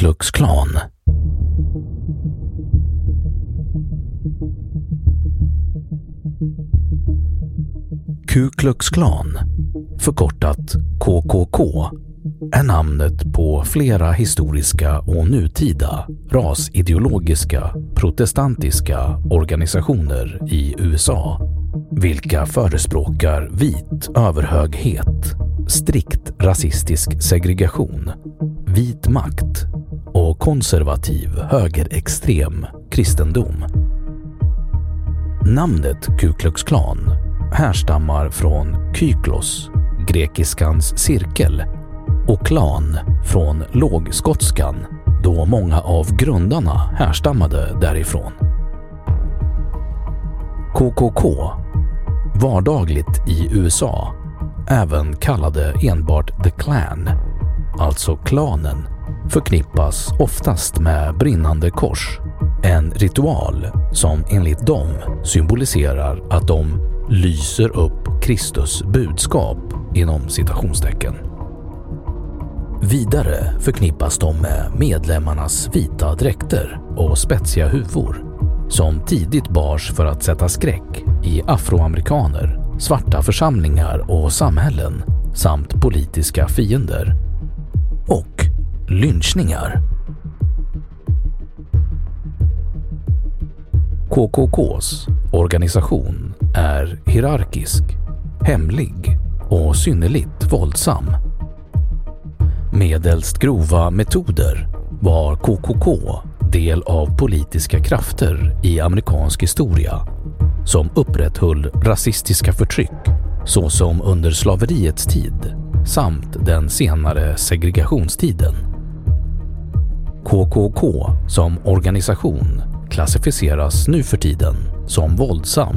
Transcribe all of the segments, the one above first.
Klux Klan. Ku Klux Klan, förkortat KKK, är namnet på flera historiska och nutida rasideologiska protestantiska organisationer i USA, vilka förespråkar vit överhöghet, strikt rasistisk segregation, vit makt och konservativ högerextrem kristendom. Namnet Ku Klux Klan härstammar från kyklos, grekiskans cirkel, och klan från lågskotskan då många av grundarna härstammade därifrån. KKK, vardagligt i USA, även kallade enbart The Clan, alltså klanen, förknippas oftast med brinnande kors. En ritual som enligt dem symboliserar att de lyser upp Kristus budskap inom citationstecken. Vidare förknippas de med medlemmarnas vita dräkter och spetsiga huvor som tidigt bars för att sätta skräck i afroamerikaner, svarta församlingar och samhällen samt politiska fiender. Lynchningar. KKKs organisation är hierarkisk, hemlig och synnerligt våldsam. Medelst grova metoder var KKK del av politiska krafter i amerikansk historia som upprätthöll rasistiska förtryck såsom under slaveriets tid samt den senare segregationstiden. KKK som organisation klassificeras nu för tiden som våldsam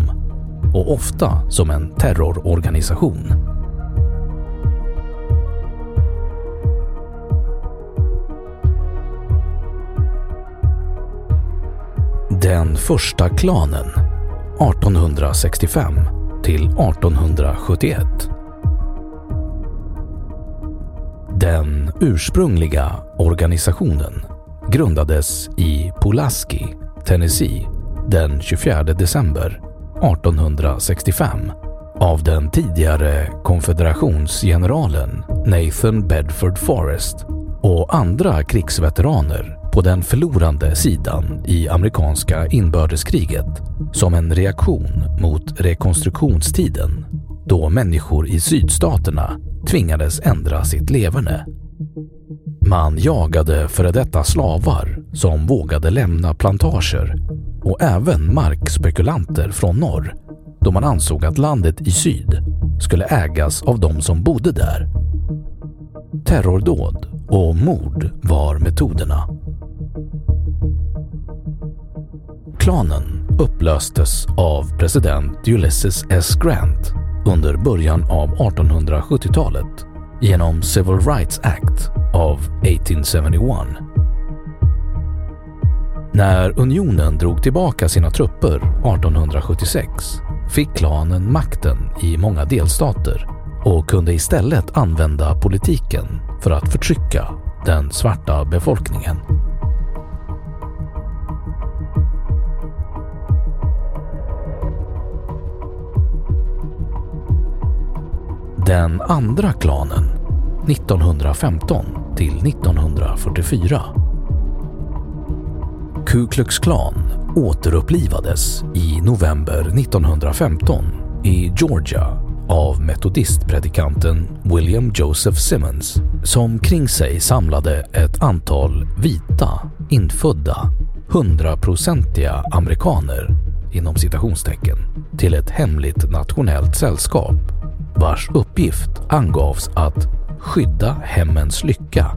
och ofta som en terrororganisation. Den första klanen 1865 till 1871. Den ursprungliga organisationen grundades i Pulaski, Tennessee den 24 december 1865 av den tidigare konfederationsgeneralen Nathan Bedford Forrest och andra krigsveteraner på den förlorande sidan i amerikanska inbördeskriget som en reaktion mot rekonstruktionstiden då människor i sydstaterna tvingades ändra sitt leverne. Man jagade före detta slavar som vågade lämna plantager och även markspekulanter från norr då man ansåg att landet i syd skulle ägas av de som bodde där. Terrordåd och mord var metoderna. Klanen upplöstes av president Ulysses S. Grant under början av 1870-talet genom Civil Rights Act av 1871. När unionen drog tillbaka sina trupper 1876 fick klanen makten i många delstater och kunde istället använda politiken för att förtrycka den svarta befolkningen. Den andra klanen 1915 till 1944. Ku Klux Klan återupplivades i november 1915 i Georgia av metodistpredikanten William Joseph Simmons som kring sig samlade ett antal vita, infödda, hundraprocentiga amerikaner inom citationstecken till ett hemligt nationellt sällskap vars uppgift angavs att skydda hemmens lycka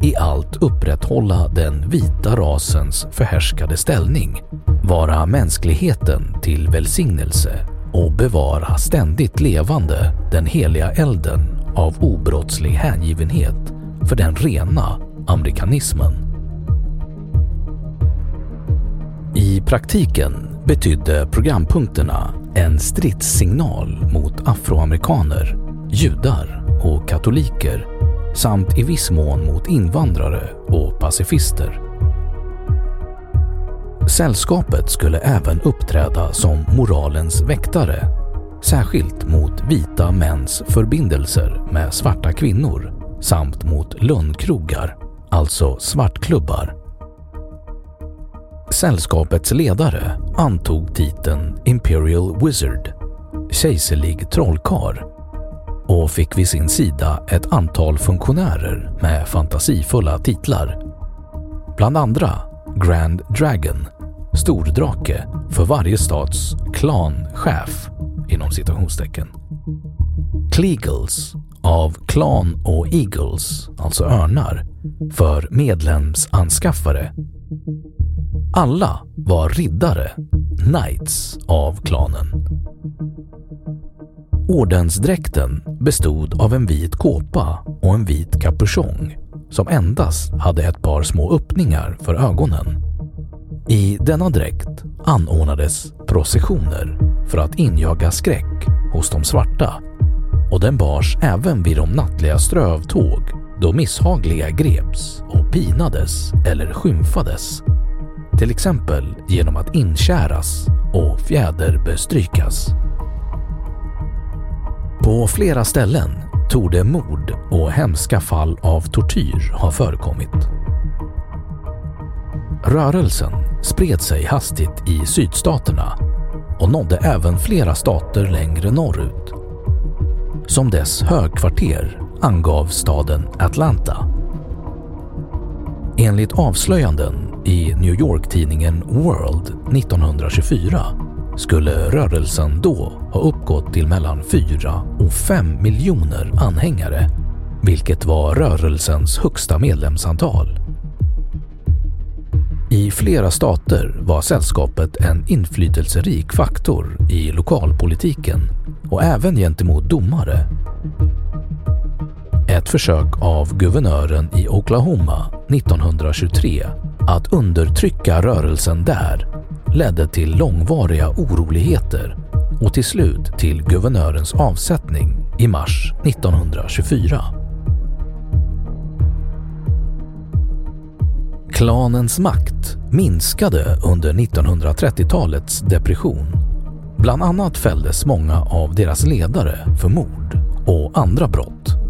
i allt upprätthålla den vita rasens förhärskade ställning, vara mänskligheten till välsignelse och bevara ständigt levande den heliga elden av obrottslig hängivenhet för den rena amerikanismen. I praktiken betydde programpunkterna en stridssignal mot afroamerikaner, judar och katoliker samt i viss mån mot invandrare och pacifister. Sällskapet skulle även uppträda som moralens väktare, särskilt mot vita mäns förbindelser med svarta kvinnor samt mot lönnkrogar, alltså svartklubbar. Sällskapets ledare antog titeln Imperial Wizard, kejserlig trollkar och fick vid sin sida ett antal funktionärer med fantasifulla titlar. Bland andra Grand Dragon, stordrake för varje stats klanchef inom citationstecken. Clegals av klan och eagles, alltså örnar, för medlemsanskaffare. Alla var riddare, knights av klanen. Ordensdräkten bestod av en vit kåpa och en vit kapuschong som endast hade ett par små öppningar för ögonen. I denna dräkt anordnades processioner för att injaga skräck hos de svarta och den bars även vid de nattliga strövtåg då misshagliga greps och pinades eller skymfades. Till exempel genom att inkäras och fjäderbestrykas. På flera ställen torde mord och hemska fall av tortyr ha förekommit. Rörelsen spred sig hastigt i sydstaterna och nådde även flera stater längre norrut. Som dess högkvarter angav staden Atlanta. Enligt avslöjanden i New York-tidningen World 1924 skulle rörelsen då ha uppgått till mellan 4 och 5 miljoner anhängare, vilket var rörelsens högsta medlemsantal. I flera stater var sällskapet en inflytelserik faktor i lokalpolitiken och även gentemot domare. Ett försök av guvernören i Oklahoma 1923 att undertrycka rörelsen där ledde till långvariga oroligheter och till slut till guvernörens avsättning i mars 1924. Klanens makt minskade under 1930-talets depression. Bland annat fälldes många av deras ledare för mord och andra brott.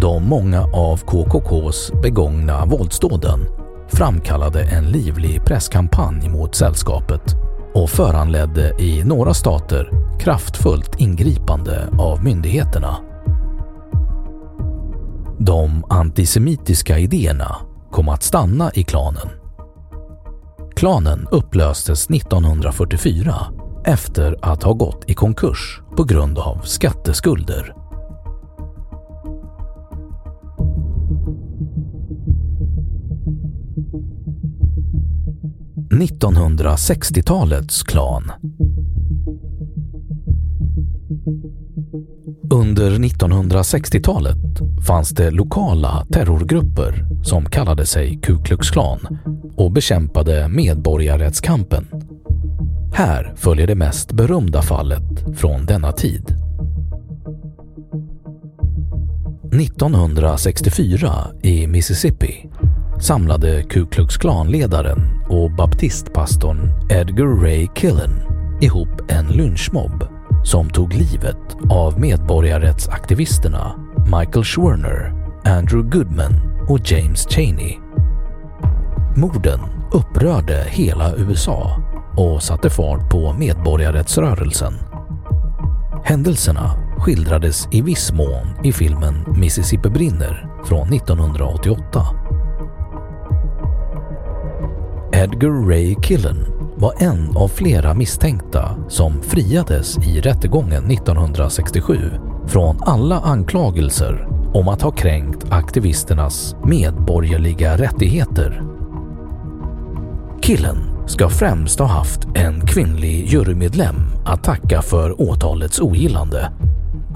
De många av KKKs begångna våldsdåden framkallade en livlig presskampanj mot sällskapet och föranledde i några stater kraftfullt ingripande av myndigheterna. De antisemitiska idéerna kom att stanna i klanen. Klanen upplöstes 1944 efter att ha gått i konkurs på grund av skatteskulder. 1960-talets klan Under 1960-talet fanns det lokala terrorgrupper som kallade sig Ku Klux Klan och bekämpade medborgarrättskampen. Här följer det mest berömda fallet från denna tid. 1964 i Mississippi samlade Ku Klux Klan-ledaren och baptistpastorn Edgar Ray Killen ihop en lynchmobb som tog livet av medborgarrättsaktivisterna Michael Schwerner, Andrew Goodman och James Cheney. Morden upprörde hela USA och satte fart på medborgarrättsrörelsen. Händelserna skildrades i viss mån i filmen Mississippi brinner från 1988. Edgar Ray Killen var en av flera misstänkta som friades i rättegången 1967 från alla anklagelser om att ha kränkt aktivisternas medborgerliga rättigheter. Killen ska främst ha haft en kvinnlig jurymedlem att tacka för åtalets ogillande.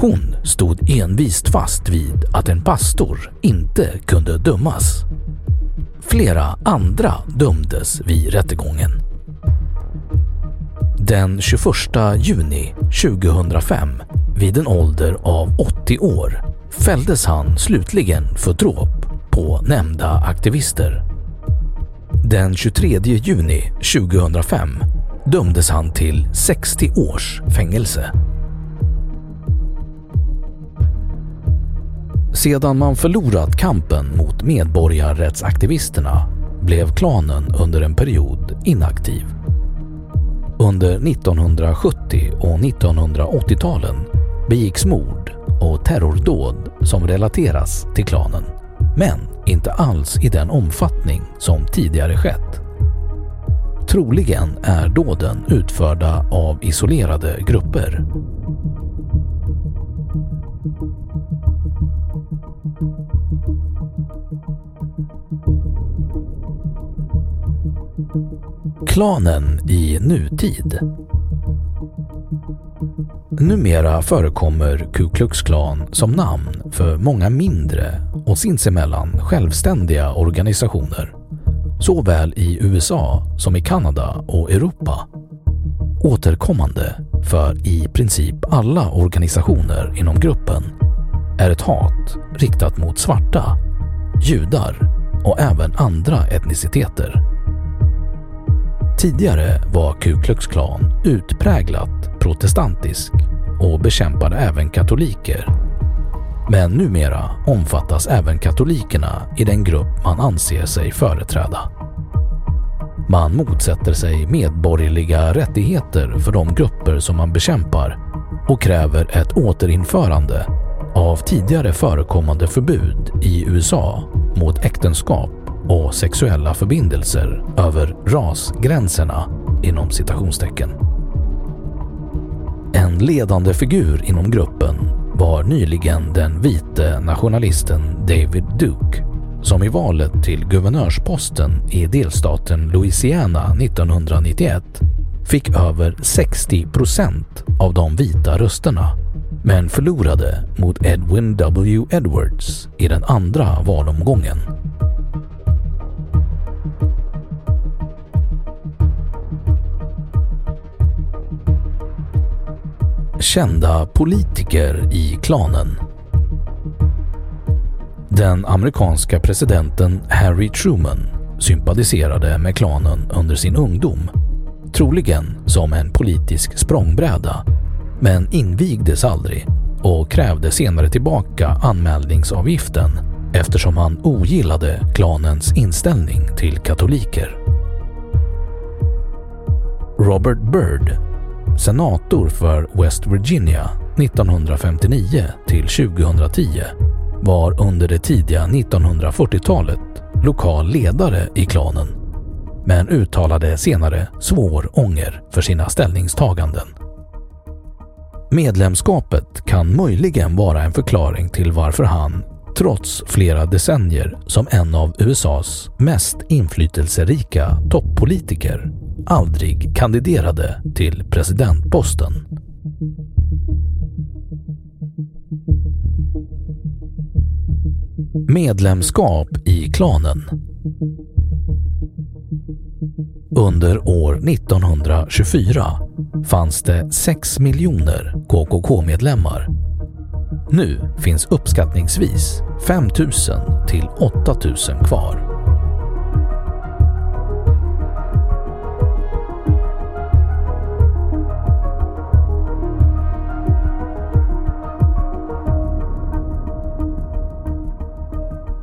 Hon stod envist fast vid att en pastor inte kunde dömas. Flera andra dömdes vid rättegången. Den 21 juni 2005, vid en ålder av 80 år, fälldes han slutligen för dråp på nämnda aktivister. Den 23 juni 2005 dömdes han till 60 års fängelse. Sedan man förlorat kampen mot medborgarrättsaktivisterna blev klanen under en period inaktiv. Under 1970 och 1980-talen begicks mord och terrordåd som relateras till klanen, men inte alls i den omfattning som tidigare skett. Troligen är dåden utförda av isolerade grupper. Klanen i nutid Numera förekommer Ku Klux Klan som namn för många mindre och sinsemellan självständiga organisationer, såväl i USA som i Kanada och Europa. Återkommande för i princip alla organisationer inom gruppen är ett hat riktat mot svarta, judar och även andra etniciteter. Tidigare var Ku Klux Klan utpräglat protestantisk och bekämpade även katoliker. Men numera omfattas även katolikerna i den grupp man anser sig företräda. Man motsätter sig medborgerliga rättigheter för de grupper som man bekämpar och kräver ett återinförande av tidigare förekommande förbud i USA mot äktenskap och sexuella förbindelser över rasgränserna inom citationstecken. En ledande figur inom gruppen var nyligen den vite nationalisten David Duke som i valet till guvernörsposten i delstaten Louisiana 1991 fick över 60 procent av de vita rösterna men förlorade mot Edwin W. Edwards i den andra valomgången. Kända politiker i klanen Den amerikanska presidenten Harry Truman sympatiserade med klanen under sin ungdom, troligen som en politisk språngbräda, men invigdes aldrig och krävde senare tillbaka anmälningsavgiften eftersom han ogillade klanens inställning till katoliker. Robert Byrd senator för West Virginia 1959 till 2010 var under det tidiga 1940-talet lokal ledare i klanen men uttalade senare svår ånger för sina ställningstaganden. Medlemskapet kan möjligen vara en förklaring till varför han trots flera decennier som en av USAs mest inflytelserika toppolitiker aldrig kandiderade till presidentposten. Medlemskap i klanen under år 1924 fanns det 6 miljoner KKK-medlemmar. Nu finns uppskattningsvis 5 000 till 8 000 kvar.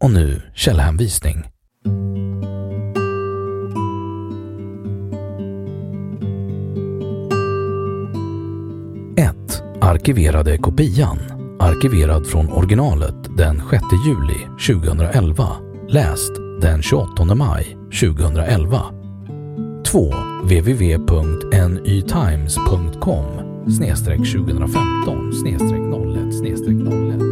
Och nu källhänvisning. 1. Arkiverade kopian. Arkiverad från originalet den 6 juli 2011. Läst den 28 maj 2011. 2. www.nytimes.com 2015 01 01